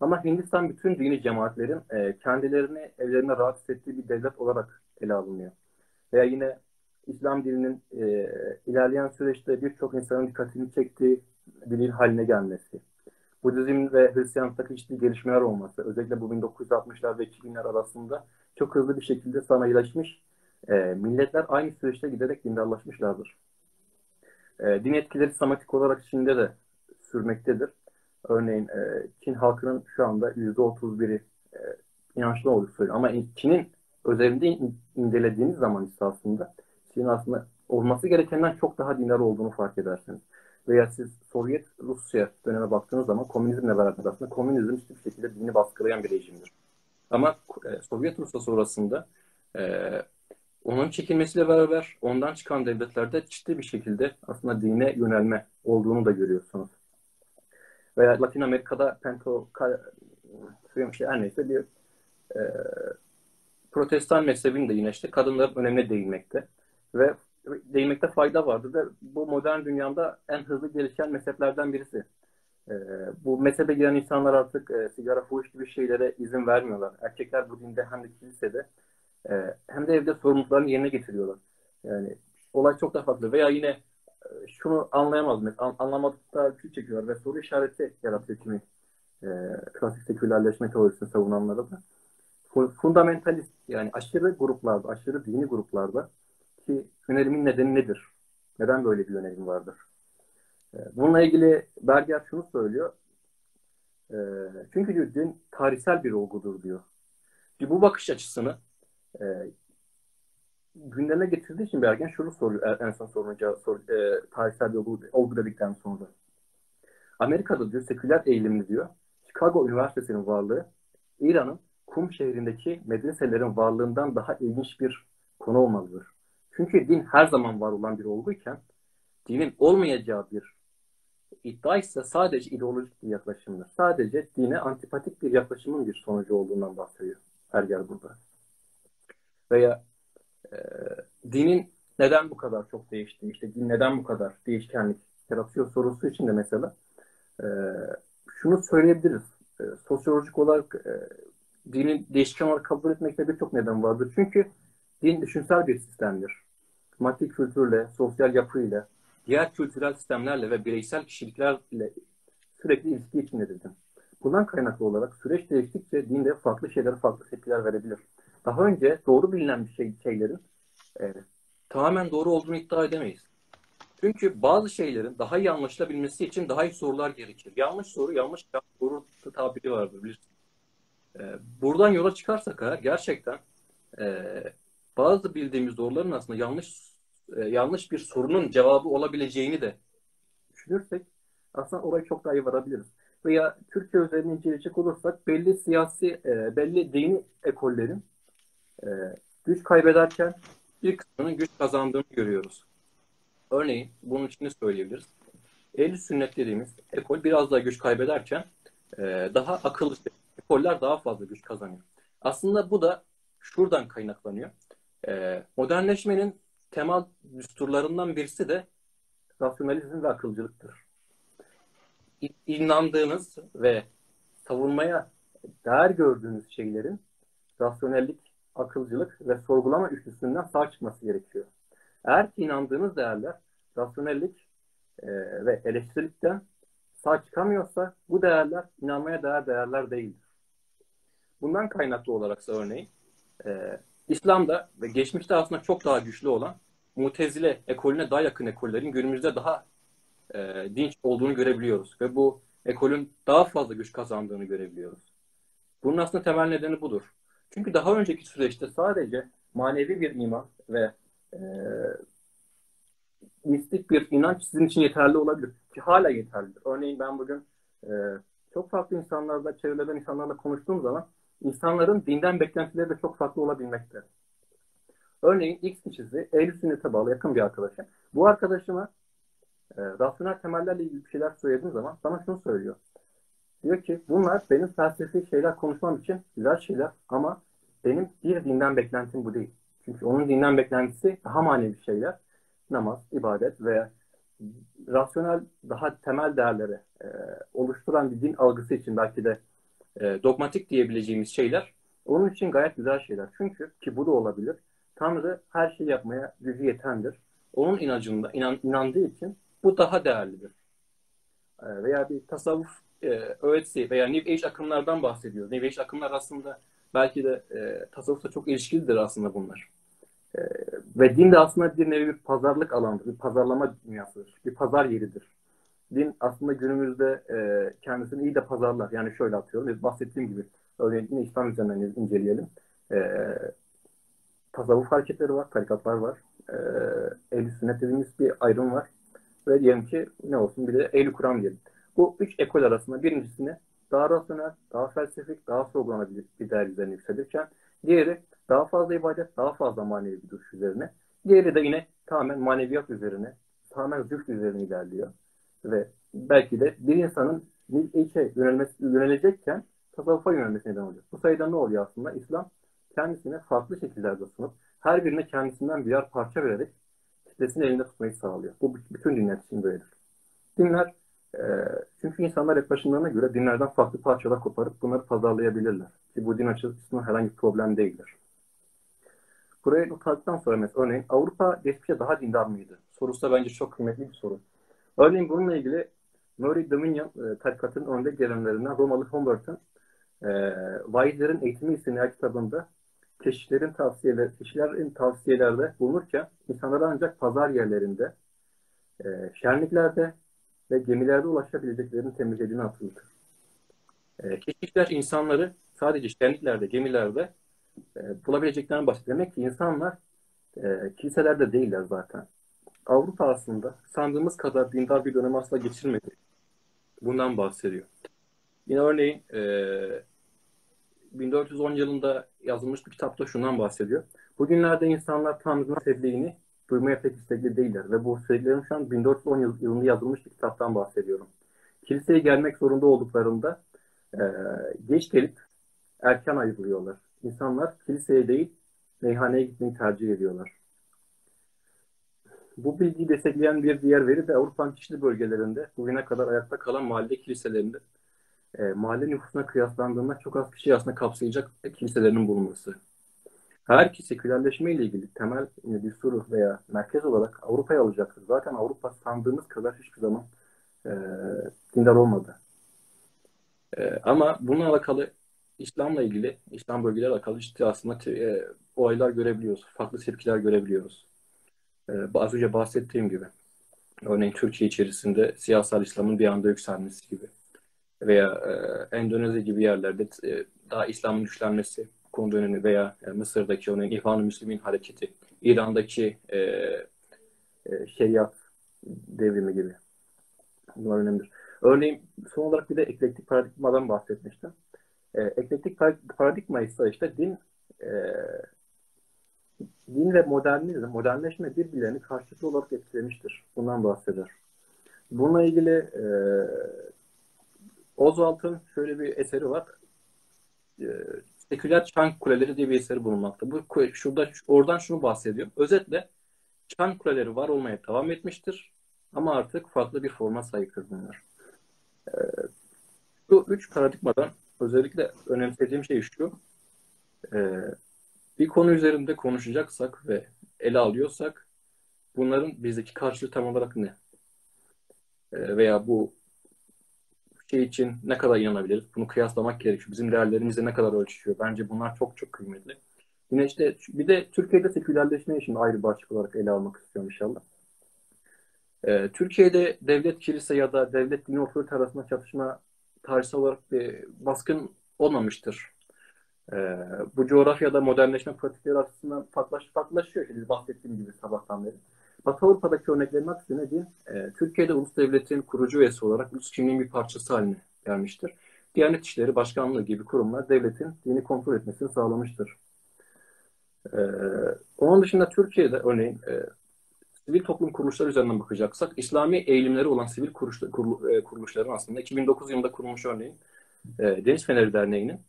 Ama Hindistan bütün dini cemaatlerin e, kendilerini evlerine rahat hissettiği bir devlet olarak ele alınıyor. Veya yine İslam dininin e, ilerleyen süreçte birçok insanın dikkatini çektiği bir din haline gelmesi. Budizm ve Hristiyanlıktaki ciddi gelişmeler olması, özellikle bu 1960'lar ve 2000'ler arasında çok hızlı bir şekilde sanayileşmiş e, milletler aynı süreçte giderek dindarlaşmışlardır. E, din etkileri sistematik olarak Çin'de de sürmektedir. Örneğin e, Çin halkının şu anda %31'i e, inançlı olduğu söylüyor. Ama Çin'in özelinde in, incelediğiniz zaman ise aslında Çin'in aslında olması gerekenden çok daha dindar olduğunu fark edersiniz. Veya siz Sovyet Rusya döneme baktığınız zaman komünizmle beraber aslında komünizm hiçbir şekilde dini baskılayan bir rejimdir. Ama e, Sovyet Rusya sonrasında e, onun çekilmesiyle beraber ondan çıkan devletlerde ciddi bir şekilde aslında dine yönelme olduğunu da görüyorsunuz. Veya Latin Amerika'da Pento şey, her neyse bir e, protestan mezhebinin de yine işte kadınların önemine değinmekte. Ve değinmekte fayda vardır ve bu modern dünyada en hızlı gelişen mezheplerden birisi. E, bu mezhebe giren insanlar artık e, sigara, fuhuş gibi şeylere izin vermiyorlar. Erkekler bu dinde hem de kilisede e, hem de evde sorumluluklarını yerine getiriyorlar. Yani olay çok daha farklı. Veya yine e, şunu anlayamaz mı? An, anlamadıkta kül çekiyorlar ve soru işareti yaratıyor kimi e, klasik sekülerleşme teorisini savunanlara da. Fundamentalist yani aşırı gruplarda, aşırı dini gruplarda ki yönelimin nedeni nedir? Neden böyle bir yönelim vardır? Ee, bununla ilgili Berger şunu söylüyor. Ee, çünkü din tarihsel bir olgudur diyor. Bu bakış açısını e, gündeme getirdiği için Bergen şunu soruyor en son sorunca sor, e, tarihsel bir olgu, olgu dedikten sonra. Amerika'da diyor seküler eğilimli diyor. Chicago Üniversitesi'nin varlığı İran'ın Kum şehrindeki medreselerin varlığından daha ilginç bir konu olmalıdır. Çünkü din her zaman var olan bir olguyken dinin olmayacağı bir iddia ise sadece ideolojik bir yaklaşımdır. Sadece dine antipatik bir yaklaşımın bir sonucu olduğundan bahsediyor Erger burada. Veya e, dinin neden bu kadar çok değiştiği, işte din neden bu kadar değişkenlik yaratıyor sorusu için de mesela e, şunu söyleyebiliriz. E, sosyolojik olarak e, dinin değişken olarak kabul etmekte birçok neden vardır. Çünkü din düşünsel bir sistemdir. Maddi kültürle, sosyal yapıyla, diğer kültürel sistemlerle ve bireysel kişiliklerle sürekli ilişki içindedir. Bundan kaynaklı olarak süreç değiştikçe din de farklı şeylere farklı tepkiler verebilir. Daha önce doğru bilinen bir şey, şeylerin e, tamamen doğru olduğunu iddia edemeyiz. Çünkü bazı şeylerin daha iyi anlaşılabilmesi için daha iyi sorular gerekir. Yanlış soru, yanlış soru tabiri vardır bilirsiniz. Ee, buradan yola çıkarsak ha, gerçekten e, bazı bildiğimiz doğruların aslında yanlış e, yanlış bir sorunun cevabı olabileceğini de düşünürsek aslında oraya çok daha iyi varabiliriz. Veya Türkiye üzerine inceleyecek olursak belli siyasi, e, belli dini ekollerin e, güç kaybederken bir kısmının güç kazandığını görüyoruz. Örneğin bunun için söyleyebiliriz. Ehl-i sünnet dediğimiz ekol biraz daha güç kaybederken daha akıllı ekoller daha fazla güç kazanıyor. Aslında bu da şuradan kaynaklanıyor. Modernleşmenin temel düsturlarından birisi de rasyonalizm ve akılcılıktır. İnandığınız ve savunmaya değer gördüğünüz şeylerin rasyonellik, akılcılık ve sorgulama üçlüsünden sağ çıkması gerekiyor. Eğer ki inandığınız değerler rasyonellik e, ve eleştirilikten sağ çıkamıyorsa bu değerler inanmaya değer değerler değildir. Bundan kaynaklı olaraksa örneğin e, İslam'da ve geçmişte aslında çok daha güçlü olan Mutezile ekolüne daha yakın ekollerin günümüzde daha e, dinç olduğunu görebiliyoruz. Ve bu ekolün daha fazla güç kazandığını görebiliyoruz. Bunun aslında temel nedeni budur. Çünkü daha önceki süreçte sadece manevi bir iman ve e, mistik bir inanç sizin için yeterli olabilir. Ki hala yeterlidir. Örneğin ben bugün e, çok farklı insanlarla, çevreden insanlarla konuştuğum zaman insanların dinden beklentileri de çok farklı olabilmekte. Örneğin X kişisi ehl sünnete bağlı yakın bir arkadaşım. Bu arkadaşıma e, rasyonel temellerle ilgili bir şeyler söylediğim zaman bana şunu söylüyor. Diyor ki bunlar benim felsefi şeyler konuşmam için güzel şeyler ama benim bir dinden beklentim bu değil. Çünkü onun dinden beklentisi daha manevi şeyler. Namaz, ibadet veya rasyonel daha temel değerleri e, oluşturan bir din algısı için belki de e, dogmatik diyebileceğimiz şeyler onun için gayet güzel şeyler. Çünkü ki bu da olabilir. Tanrı her şeyi yapmaya gücü yetendir. Onun inancında inan, inandığı için bu daha değerlidir. E, veya bir tasavvuf e, öğretisi veya New Age akımlardan bahsediyor. New Age akımlar aslında belki de e, tasavvufla çok ilişkilidir aslında bunlar. E, ve din de aslında bir nevi bir pazarlık alanıdır, bir pazarlama dünyasıdır, bir pazar yeridir. Din aslında günümüzde e, kendisini iyi de pazarlar. Yani şöyle atıyorum, bahsettiğim gibi örneğin İslam üzerinden inceleyelim. E, tasavvuf hareketleri var, tarikatlar var. E, ehl sünnet dediğimiz bir ayrım var. Ve diyelim ki ne olsun bir de ehl Kur'an diyelim. Bu üç ekol arasında birincisini daha rasyonel, daha felsefik, daha sorgulanabilir bir değer üzerine yükselirken diğeri daha fazla ibadet, daha fazla manevi bir duruş üzerine. Diğeri de yine tamamen maneviyat üzerine, tamamen züht üzerine ilerliyor. Ve belki de bir insanın şey, yönelmesi, yönelecekken tasavvufa yönelmesi neden oluyor. Bu sayıda ne oluyor aslında? İslam kendisine farklı şekillerde sunup her birine kendisinden birer parça vererek kitlesini elinde tutmayı sağlıyor. Bu bütün dinler için böyledir. Dinler e, çünkü insanlar yaklaşımlarına göre dinlerden farklı parçalar koparıp bunları pazarlayabilirler. Ki bu din açısından herhangi bir problem değildir. Buraya notadıktan sonra mesela örneğin Avrupa geçmişte daha dindar mıydı? Sorusu da bence çok kıymetli bir soru. Örneğin bununla ilgili Murray Dominion e, tarikatının önde gelenlerinden Romalı Humbert'ın e, Vaizlerin Eğitimi isimli kitabında keşişlerin tavsiyeleri, kişilerin tavsiyelerde bulunurken insanlara ancak pazar yerlerinde, e, şenliklerde ve gemilerde ulaşabileceklerini temizlediğini hatırlatır. E, keşişler insanları sadece şenliklerde, gemilerde e, bulabileceklerini bahsediyor. Demek ki insanlar e, kiliselerde değiller zaten. Avrupa aslında sandığımız kadar dindar bir dönem asla geçirmedi. Bundan bahsediyor. Yine örneğin e, 1410 yılında yazılmış bir kitapta şundan bahsediyor. Bugünlerde insanlar Tanrı'nın sevdiğini duymaya pek istekli değiller. Ve bu sevgilerim şu an 1410 yılında yazılmış bir kitaptan bahsediyorum. Kiliseye gelmek zorunda olduklarında e, geç gelip erken ayrılıyorlar. İnsanlar kiliseye değil meyhaneye gitmeyi tercih ediyorlar. Bu bilgiyi destekleyen bir diğer veri de Avrupa'nın çeşitli bölgelerinde bugüne kadar ayakta kalan mahalle kiliselerinde e, mahalle nüfusuna kıyaslandığında çok az kişi aslında kapsayacak kiliselerin bulunması. Her ki sekülerleşme ile ilgili temel bir soru veya merkez olarak Avrupa'ya alacaktır. Zaten Avrupa sandığımız kadar hiçbir zaman e, dindar olmadı. E, ama bununla alakalı İslam'la ilgili, İslam bölgeleri alakalı ciddi aslında e, olaylar görebiliyoruz. Farklı tepkiler görebiliyoruz. E, az önce bahsettiğim gibi. Örneğin Türkiye içerisinde siyasal İslam'ın bir anda yükselmesi gibi. Veya e, Endonezya gibi yerlerde e, daha İslam'ın güçlenmesi konuda. Veya e, Mısır'daki örneğin İhvan-ı Müslümin hareketi. İran'daki e, e, şeriat devrimi gibi. Bunlar önemlidir. Örneğin son olarak bir de eklektik paradigmadan bahsetmiştim. E, eklektik paradigma ise işte din e, din ve modernizm, modernleşme birbirlerini karşılıklı olarak etkilemiştir. Bundan bahseder. Bununla ilgili e, Oswald'ın şöyle bir eseri var. E, Seküler Çan Kuleleri diye bir eseri bulunmakta. Bu şurada oradan şunu bahsediyor. Özetle Çan Kuleleri var olmaya devam etmiştir. Ama artık farklı bir forma sahiptir bunlar. E, bu üç paradigmadan özellikle önemsediğim şey şu. E, bir konu üzerinde konuşacaksak ve ele alıyorsak bunların bizdeki karşılığı tam olarak ne? E, veya bu şey için ne kadar inanabiliriz? Bunu kıyaslamak gerekiyor. Bizim değerlerimizle ne kadar ölçüşüyor? Bence bunlar çok çok kıymetli. Yine işte bir de Türkiye'de sekülerleşmeyi şimdi ayrı başlık olarak ele almak istiyorum inşallah. Ee, Türkiye'de devlet kilise ya da devlet dini otorite arasında çatışma tarihsel olarak bir baskın olmamıştır. Ee, bu coğrafyada modernleşme pratikleri açısından farklılaş, farklılaşıyor. İşte bahsettiğim gibi sabahtan beri. Batı Avrupa'daki örneklerin aksine din, e, Türkiye'de ulus devletin kurucu üyesi olarak ulus kimliğin bir parçası haline gelmiştir. Diyanet İşleri Başkanlığı gibi kurumlar devletin dini kontrol etmesini sağlamıştır. E, onun dışında Türkiye'de örneğin e, sivil toplum kuruluşları üzerinden bakacaksak İslami eğilimleri olan sivil kuruluşlar, kurul, e, kuruluşların aslında 2009 yılında kurulmuş örneğin e, Deniz Feneri Derneği'nin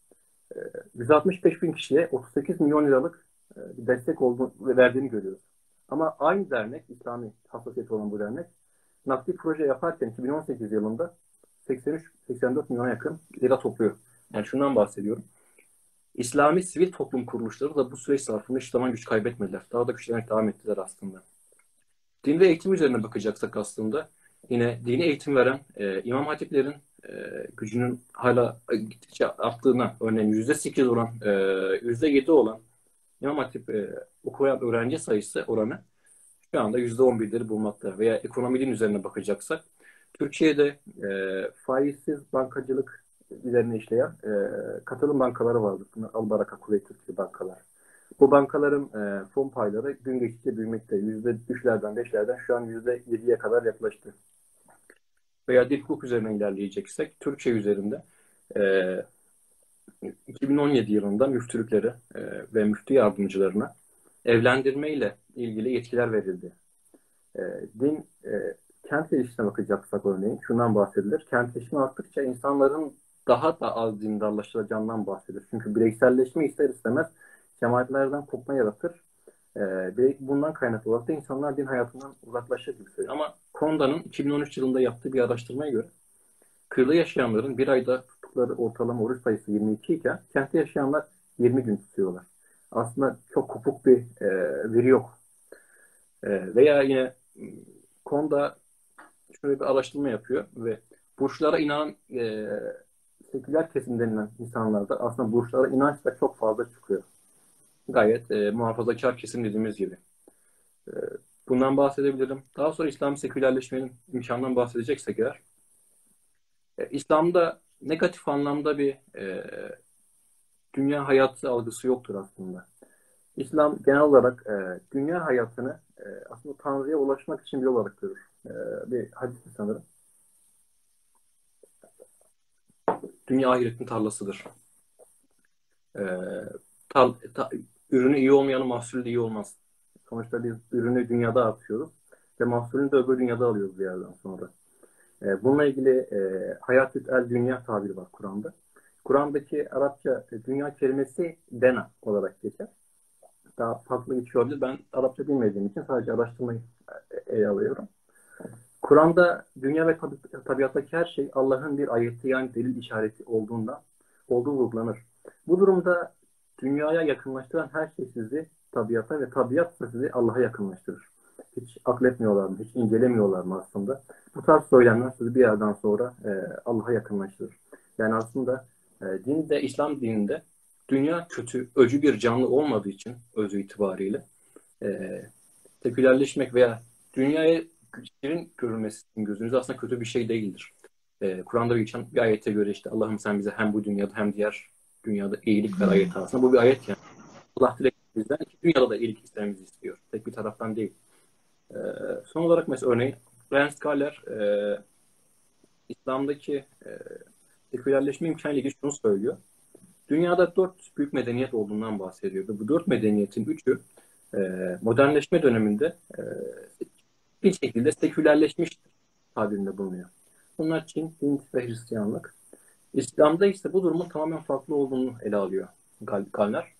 e, 165 bin kişiye 38 milyon liralık e, bir destek olduğunu, verdiğini görüyoruz. Ama aynı dernek, İslami hassasiyeti olan bu dernek, nakli proje yaparken 2018 yılında 83-84 milyona yakın lira topluyor. Yani şundan bahsediyorum. İslami sivil toplum kuruluşları da bu süreç zarfında hiç zaman güç kaybetmediler. Daha da güçlenerek devam ettiler aslında. Din ve eğitim üzerine bakacaksak aslında yine dini eğitim veren e, imam hatiplerin e, gücünün hala gittikçe arttığına örneğin %8 olan, e, %7 olan imam hatip e, okuyan öğrenci sayısı oranı şu anda %11'leri bulmakta. Veya ekonominin üzerine bakacaksak Türkiye'de e, faizsiz bankacılık üzerine işleyen e, katılım bankaları vardır. Bunlar Albaraka, Kuveyt Türkiye bankalar. Bu bankaların e, fon payları gün geçtikçe büyümekte. Yüzde üçlerden, beşlerden şu an yüzde yediye kadar yaklaştı. Veya dil hukuk üzerine ilerleyeceksek Türkçe üzerinde e, 2017 yılında müftülüklere e, ve müftü yardımcılarına evlendirme ile ilgili yetkiler verildi. E, din e, kentleşme bakacaksak örneğin şundan bahsedilir. Kentleşme arttıkça insanların daha da az dindarlaşacağından bahsedilir. Çünkü bireyselleşme ister istemez cemaatlerden kopma yaratır. Ee, bundan kaynaklı olarak da insanlar din hayatından uzaklaşır gibi söylüyor. Ama Konda'nın 2013 yılında yaptığı bir araştırmaya göre kırda yaşayanların bir ayda tuttukları ortalama oruç sayısı 22 iken kentte yaşayanlar 20 gün tutuyorlar. Aslında çok kopuk bir e, veri yok. E, veya yine Konda şöyle bir araştırma yapıyor ve burçlara inanan e, seküler kesim denilen insanlarda aslında burçlara inanç da çok fazla çıkıyor. Gayet e, muhafazakar kesim dediğimiz gibi. E, bundan bahsedebilirim. Daha sonra İslam sekülerleşmenin imkanından bahsedeceksek eğer e, İslam'da negatif anlamda bir e, dünya hayatı algısı yoktur aslında. İslam genel olarak e, dünya hayatını e, aslında Tanrı'ya ulaşmak için bir olarak görür. E, bir hadis sanırım. dünya ahiretin tarlasıdır. Ee, tar, ta, ürünü iyi olmayanın mahsulü de iyi olmaz. Sonuçta biz ürünü dünyada atıyoruz ve mahsulünü de öbür dünyada alıyoruz bir yerden sonra. Ee, bununla ilgili e, hayat el dünya tabiri var Kur'an'da. Kur'an'daki Arapça e, dünya kelimesi dena olarak geçer. Daha farklı geçiyor olabilir. Ben Arapça bilmediğim için sadece araştırmayı e, ele alıyorum. Kur'an'da dünya ve tabi, tabiattaki her şey Allah'ın bir ayeti yani delil işareti olduğunda olduğu vurgulanır. Bu durumda dünyaya yakınlaştıran her şey sizi tabiata ve tabiat sizi Allah'a yakınlaştırır. Hiç akletmiyorlar mı, hiç incelemiyorlar mı aslında? Bu tarz söylemler sizi bir yerden sonra e, Allah'a yakınlaştırır. Yani aslında e, dinde, İslam dininde dünya kötü, öcü bir canlı olmadığı için özü itibariyle e, sekülerleşmek veya dünyaya şirin görülmesi gözünüzde aslında kötü bir şey değildir. Ee, Kur'an'da geçen bir ayete göre işte Allah'ım sen bize hem bu dünyada hem diğer dünyada iyilik ver ayeti aslında. Bu bir ayet yani. Allah direkt bizden iki dünyada da iyilik istememizi istiyor. Tek bir taraftan değil. Ee, son olarak mesela örneğin Rand Skaller e, İslam'daki e, sekülerleşme imkanıyla ilgili şunu söylüyor. Dünyada dört büyük medeniyet olduğundan bahsediyor. Ve bu dört medeniyetin üçü e, modernleşme döneminde e, bir şekilde sekülerleşmiştir tabirinde bulunuyor. Bunlar Çin, Hint ve Hristiyanlık. İslam'da ise bu durumun tamamen farklı olduğunu ele alıyor Galner.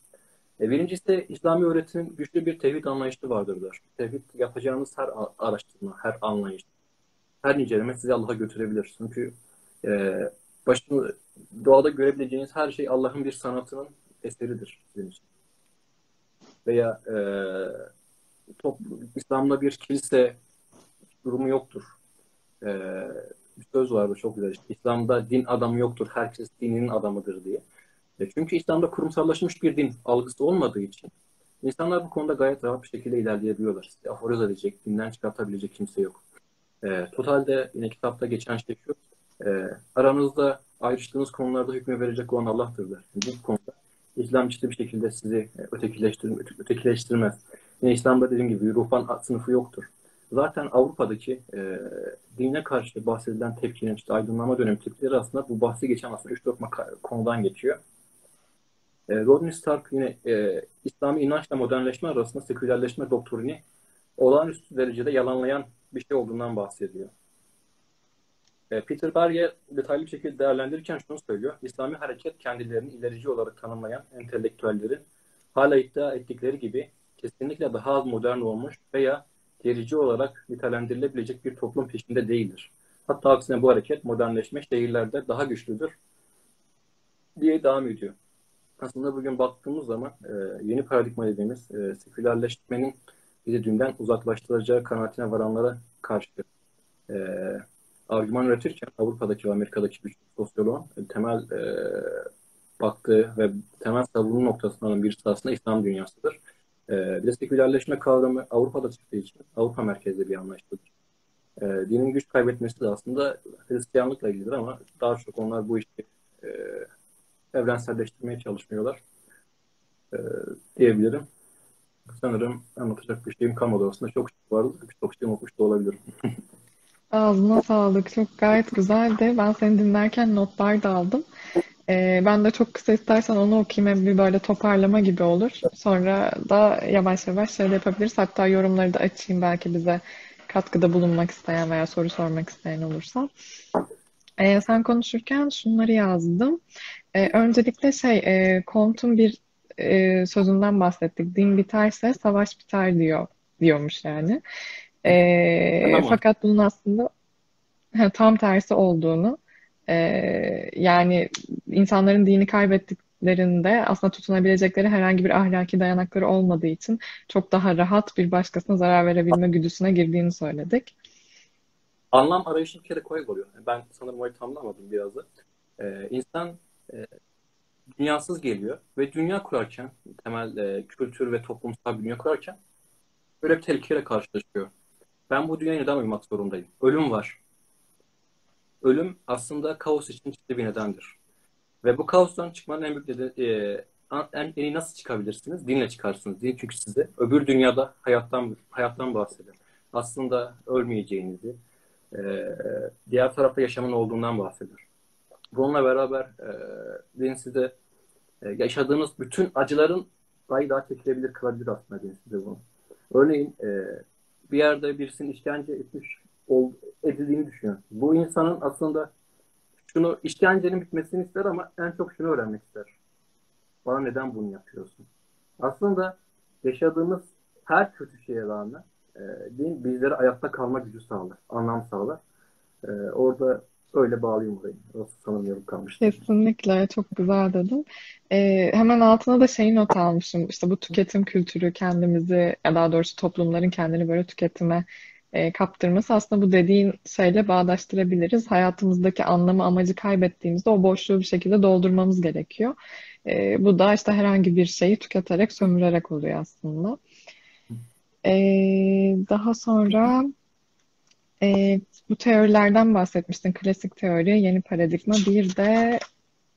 E, birincisi İslami öğretimin güçlü bir tevhid anlayışı vardır. Tevhid yapacağınız her araştırma, her anlayış, her inceleme sizi Allah'a götürebilir. Çünkü e, başını, doğada görebileceğiniz her şey Allah'ın bir sanatının eseridir sizin için. Veya e, top, İslam'da bir kilise durumu yoktur. Ee, bir söz vardı çok güzel. İşte, İslam'da din adamı yoktur. Herkes dininin adamıdır diye. E, çünkü İslam'da kurumsallaşmış bir din algısı olmadığı için insanlar bu konuda gayet rahat bir şekilde ilerleyebiliyorlar. Size aforoz edecek, dinden çıkartabilecek kimse yok. E, totalde yine kitapta geçen şey şu. E, aranızda ayrıştığınız konularda hükmü verecek olan Allah'tır der. Yani bu konuda İslam ciddi bir şekilde sizi ötekileştir ötekileştirmez. Yine İslam'da dediğim gibi ruhban sınıfı yoktur. Zaten Avrupa'daki e, dine karşı bahsedilen tepkilerin, işte aydınlanma dönemi tepkileri aslında bu bahsi geçen aslında 3-4 konudan geçiyor. E, Rodney Stark yine e, İslami inançla modernleşme arasında sekülerleşme doktrini olağanüstü derecede yalanlayan bir şey olduğundan bahsediyor. E, Peter Berge detaylı bir şekilde değerlendirirken şunu söylüyor. İslami hareket kendilerini ilerici olarak tanımlayan entelektüellerin hala iddia ettikleri gibi kesinlikle daha az modern olmuş veya gerici olarak nitelendirilebilecek bir toplum peşinde değildir. Hatta aksine bu hareket modernleşme şehirlerde daha güçlüdür diye devam ediyor. Aslında bugün baktığımız zaman e, yeni paradigma dediğimiz e, sekülerleşmenin bizi dünden uzaklaştıracağı kanaatine varanlara karşı e, argüman üretirken Avrupa'daki ve Amerika'daki bir sosyoloğun e, temel e, baktığı ve temel savunma noktasından birisi aslında İslam dünyasıdır. E, bir de sekülerleşme kavramı Avrupa'da çıktığı için Avrupa merkezli bir anlayıştır. E, dinin güç kaybetmesi de aslında Hristiyanlıkla ilgilidir ama daha çok onlar bu işi e, evrenselleştirmeye çalışmıyorlar e, diyebilirim. Sanırım anlatacak bir şeyim kalmadı aslında. Çok şey vardı. Çok şey unutmuş da olabilirim. Ağzına sağlık. Çok gayet güzeldi. Ben seni dinlerken notlar da aldım. Ee, ben de çok kısa istersen onu okuyayım. Hem bir böyle toparlama gibi olur. Sonra da yavaş yavaş şöyle yapabiliriz. Hatta yorumları da açayım belki bize katkıda bulunmak isteyen veya soru sormak isteyen olursa. Ee, sen konuşurken şunları yazdım. Ee, öncelikle şey, e, Comte'un bir e, sözünden bahsettik. Din biterse savaş biter diyor diyormuş yani. E, Tamam. fakat bunun aslında tam tersi olduğunu e, yani insanların dini kaybettiklerinde aslında tutunabilecekleri herhangi bir ahlaki dayanakları olmadığı için çok daha rahat bir başkasına zarar verebilme güdüsüne girdiğini söyledik. Anlam arayışı bir kere koyuk oluyor. Ben sanırım orayı tamamlamadım biraz da. Ee, insan e, dünyasız geliyor ve dünya kurarken, temel e, kültür ve toplumsal dünya kurarken böyle bir tehlikeyle karşılaşıyor. Ben bu dünyaya neden uymak zorundayım? Ölüm var. Ölüm aslında kaos için ciddi bir nedendir. Ve bu kaostan çıkmanın en büyük nedeni, e, en, en iyi nasıl çıkabilirsiniz? Dinle çıkarsınız. Din çünkü size öbür dünyada hayattan hayattan bahseder. Aslında ölmeyeceğinizi, e, diğer tarafta yaşamın olduğundan bahseder. Bununla beraber e, din size e, yaşadığınız bütün acıların dahi daha çekilebilir kılabilir aslında din size bunu. Örneğin e, bir yerde birisinin işkence etmiş ol, edildiğini düşünüyor. Bu insanın aslında şunu işkencenin bitmesini ister ama en çok şunu öğrenmek ister. Bana neden bunu yapıyorsun? Aslında yaşadığımız her kötü şeye rağmen e, din bizlere ayakta kalma gücü sağlar, anlam sağlar. E, orada öyle bağlayayım burayı. Nasıl sanırım kalmıştı. Kesinlikle çok güzel dedin. Ee, hemen altına da şeyi not almışım. İşte bu tüketim kültürü kendimizi ya daha doğrusu toplumların kendini böyle tüketime e, kaptırması aslında bu dediğin şeyle bağdaştırabiliriz. Hayatımızdaki anlamı, amacı kaybettiğimizde o boşluğu bir şekilde doldurmamız gerekiyor. E, bu da işte herhangi bir şeyi tüketerek, sömürerek oluyor aslında. E, daha sonra e, bu teorilerden bahsetmiştin. Klasik teori, yeni paradigma, bir de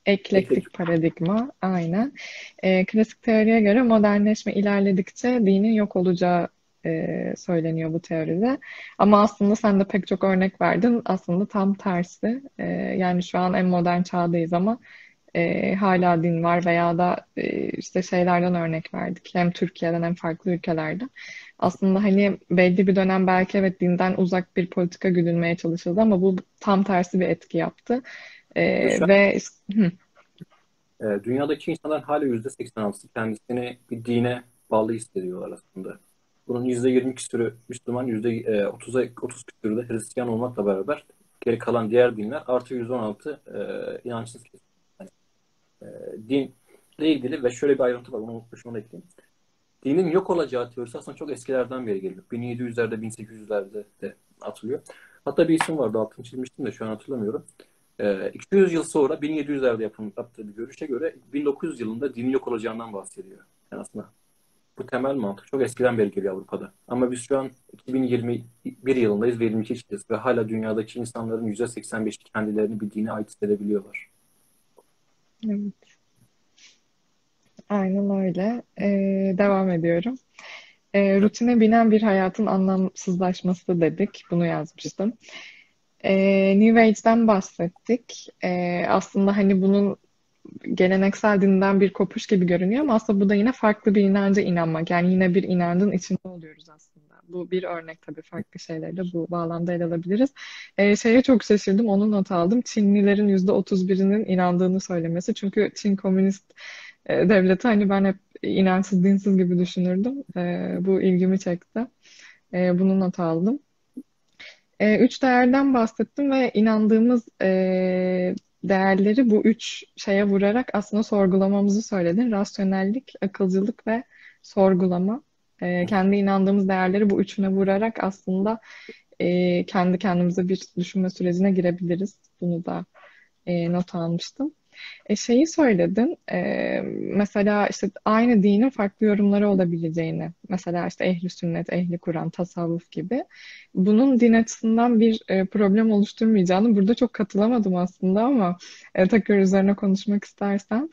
eklektik paradigma. Aynen. E, klasik teoriye göre modernleşme ilerledikçe dinin yok olacağı e, söyleniyor bu teoride. Ama aslında sen de pek çok örnek verdin. Aslında tam tersi. E, yani şu an en modern çağdayız ama e, hala din var veya da e, işte şeylerden örnek verdik. Hem Türkiye'den hem farklı ülkelerden. Aslında hani belli bir dönem belki evet dinden uzak bir politika güdülmeye çalışıldı ama bu tam tersi bir etki yaptı. E, ve hı. E, dünyadaki insanlar hala %86'sı kendisini bir dine bağlı hissediyorlar aslında. Bunun %20 küsürü Müslüman, %30'a 30 küsürü de Hristiyan olmakla beraber geri kalan diğer dinler artı %16 e, inançsız kesim. Yani, e, dinle ilgili ve şöyle bir ayrıntı var, onu unutmuşum, onu ekleyeyim. Dinin yok olacağı teorisi aslında çok eskilerden beri geliyor. 1700'lerde, 1800'lerde de atılıyor. Hatta bir isim vardı, altını çizmiştim de şu an hatırlamıyorum. E, 200 yıl sonra 1700'lerde yaptığı bir görüşe göre 1900 yılında dinin yok olacağından bahsediyor. Yani aslında bu temel mantık çok eskiden beri geliyor Avrupa'da. Ama biz şu an 2021 yılındayız ve 22 kişiyiz ve hala dünyadaki insanların %85'i kendilerini bir dine ait hissedebiliyorlar. Evet. Aynen öyle. Ee, devam ediyorum. Ee, rutine binen bir hayatın anlamsızlaşması dedik. Bunu yazmıştım. Ee, New Age'den bahsettik. Ee, aslında hani bunun geleneksel dinden bir kopuş gibi görünüyor ama aslında bu da yine farklı bir inanca inanmak. Yani yine bir inancın içinde oluyoruz aslında. Bu bir örnek tabii farklı şeylerle bu bağlamda ele alabiliriz. Ee, şeye çok şaşırdım, onu not aldım. Çinlilerin %31'inin inandığını söylemesi. Çünkü Çin komünist e, devleti hani ben hep inançsız, dinsiz gibi düşünürdüm. E, bu ilgimi çekti. E, bunu not aldım. E, üç değerden bahsettim ve inandığımız e, değerleri bu üç şeye vurarak aslında sorgulamamızı söyledin. Rasyonellik, akılcılık ve sorgulama. E, kendi inandığımız değerleri bu üçüne vurarak aslında e, kendi kendimize bir düşünme sürecine girebiliriz. Bunu da e, not almıştım. E, şeyi söyledin, e, mesela işte aynı dinin farklı yorumları olabileceğini, mesela işte ehli sünnet, ehli Kur'an, tasavvuf gibi. Bunun din açısından bir e, problem oluşturmayacağını burada çok katılamadım aslında ama e, tekrar üzerine konuşmak istersen.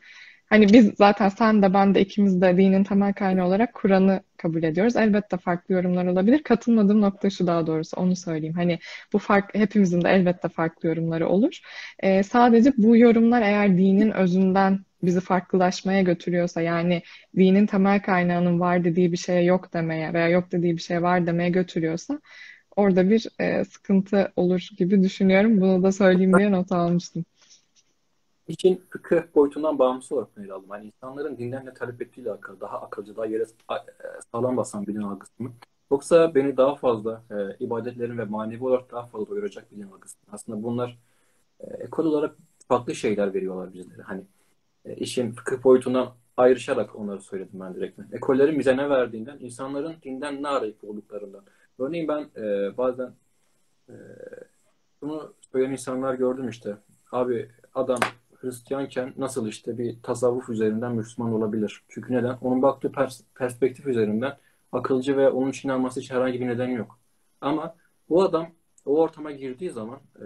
Hani biz zaten sen de ben de ikimiz de dinin temel kaynağı olarak Kur'an'ı kabul ediyoruz. Elbette farklı yorumlar olabilir. Katılmadığım nokta şu daha doğrusu onu söyleyeyim. Hani bu fark hepimizin de elbette farklı yorumları olur. Ee, sadece bu yorumlar eğer dinin özünden bizi farklılaşmaya götürüyorsa yani dinin temel kaynağının var dediği bir şeye yok demeye veya yok dediği bir şeye var demeye götürüyorsa orada bir e, sıkıntı olur gibi düşünüyorum. Bunu da söyleyeyim diye not almıştım için fıkıh boyutundan bağımsız olarak ele aldım. Yani insanların dinden ne talep ettiğiyle alakalı daha akılcı, daha yere e, sağlam basan bir din algısı mı? Yoksa beni daha fazla e, ibadetlerin ve manevi olarak daha fazla doyuracak bir din algısı mı? Aslında bunlar e, ekol olarak farklı şeyler veriyorlar bizlere. Hani e, işin fıkıh boyutundan ayrışarak onları söyledim ben direkt. Ekollerin bize ne verdiğinden, insanların dinden ne arayıp olduklarından. Örneğin ben e, bazen e, bunu söyleyen insanlar gördüm işte. Abi adam Hristiyanken nasıl işte bir tasavvuf üzerinden Müslüman olabilir? Çünkü neden? Onun baktığı pers- perspektif üzerinden akılcı ve onun için alması için herhangi bir neden yok. Ama bu adam o ortama girdiği zaman e,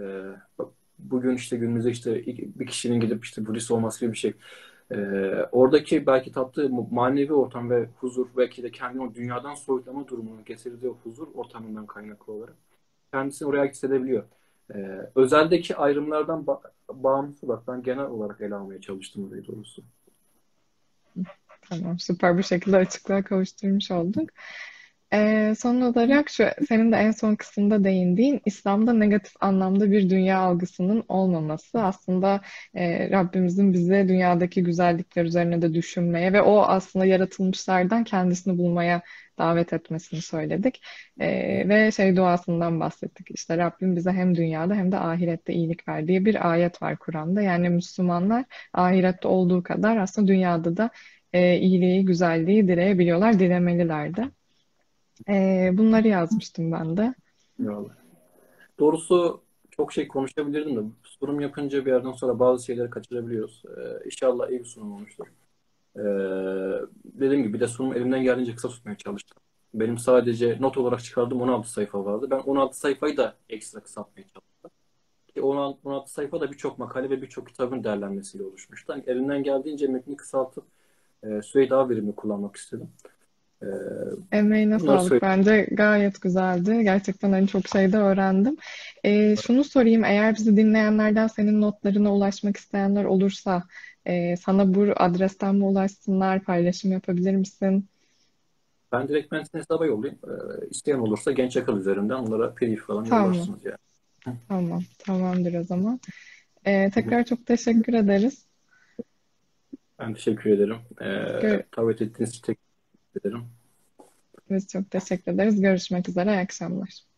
bugün işte günümüzde işte bir kişinin gidip işte Budist olması gibi bir şey. E, oradaki belki tattığı manevi ortam ve huzur belki de kendini o dünyadan soyutlama durumunun getirdiği huzur ortamından kaynaklı olarak kendisini oraya hissedebiliyor. Ee, özeldeki ayrımlardan ba- bağımsız olarak ben genel olarak ele almaya çalıştım orayı doğrusu. Tamam, süper bir şekilde açıklığa kavuşturmuş olduk. Ee, son olarak şu, senin de en son kısımda değindiğin İslam'da negatif anlamda bir dünya algısının olmaması aslında e, Rabbimizin bize dünyadaki güzellikler üzerine de düşünmeye ve o aslında yaratılmışlardan kendisini bulmaya davet etmesini söyledik. Ee, ve şey duasından bahsettik. İşte Rabbim bize hem dünyada hem de ahirette iyilik verdiği bir ayet var Kur'an'da. Yani Müslümanlar ahirette olduğu kadar aslında dünyada da e, iyiliği, güzelliği dileyebiliyorlar, dilemeliler de. E, bunları yazmıştım ben de. Eyvallah. Doğrusu çok şey konuşabilirdim de sunum yapınca bir yerden sonra bazı şeyleri kaçırabiliyoruz. Ee, inşallah iyi bir sunum olmuştur. Ee, dediğim gibi bir de sunum elimden geldiğince kısa tutmaya çalıştım. Benim sadece not olarak çıkardığım 16 sayfa vardı. Ben 16 sayfayı da ekstra kısaltmaya çalıştım. Ki 16, 16 sayfa da birçok makale ve birçok kitabın derlenmesiyle oluşmuştu. Yani elimden geldiğince metni kısaltıp e, süreyi daha verimli kullanmak istedim. Ee, Emeğine sağlık. Bence gayet güzeldi. Gerçekten hani çok şey de öğrendim. Ee, şunu sorayım, eğer bizi dinleyenlerden senin notlarına ulaşmak isteyenler olursa e, sana bu adresten mi ulaşsınlar, paylaşım yapabilir misin? Ben direkt ben hesaba yollayayım. Ee, isteyen olursa Genç Akıl üzerinden onlara PDF falan tamam. yollarsınız yani. Tamam, tamamdır o zaman. Ee, tekrar çok teşekkür ederiz. Ben teşekkür ederim. Ee, Gör davet ettiğiniz için teşekkür ederim. Biz çok teşekkür ederiz. Görüşmek üzere. İyi akşamlar.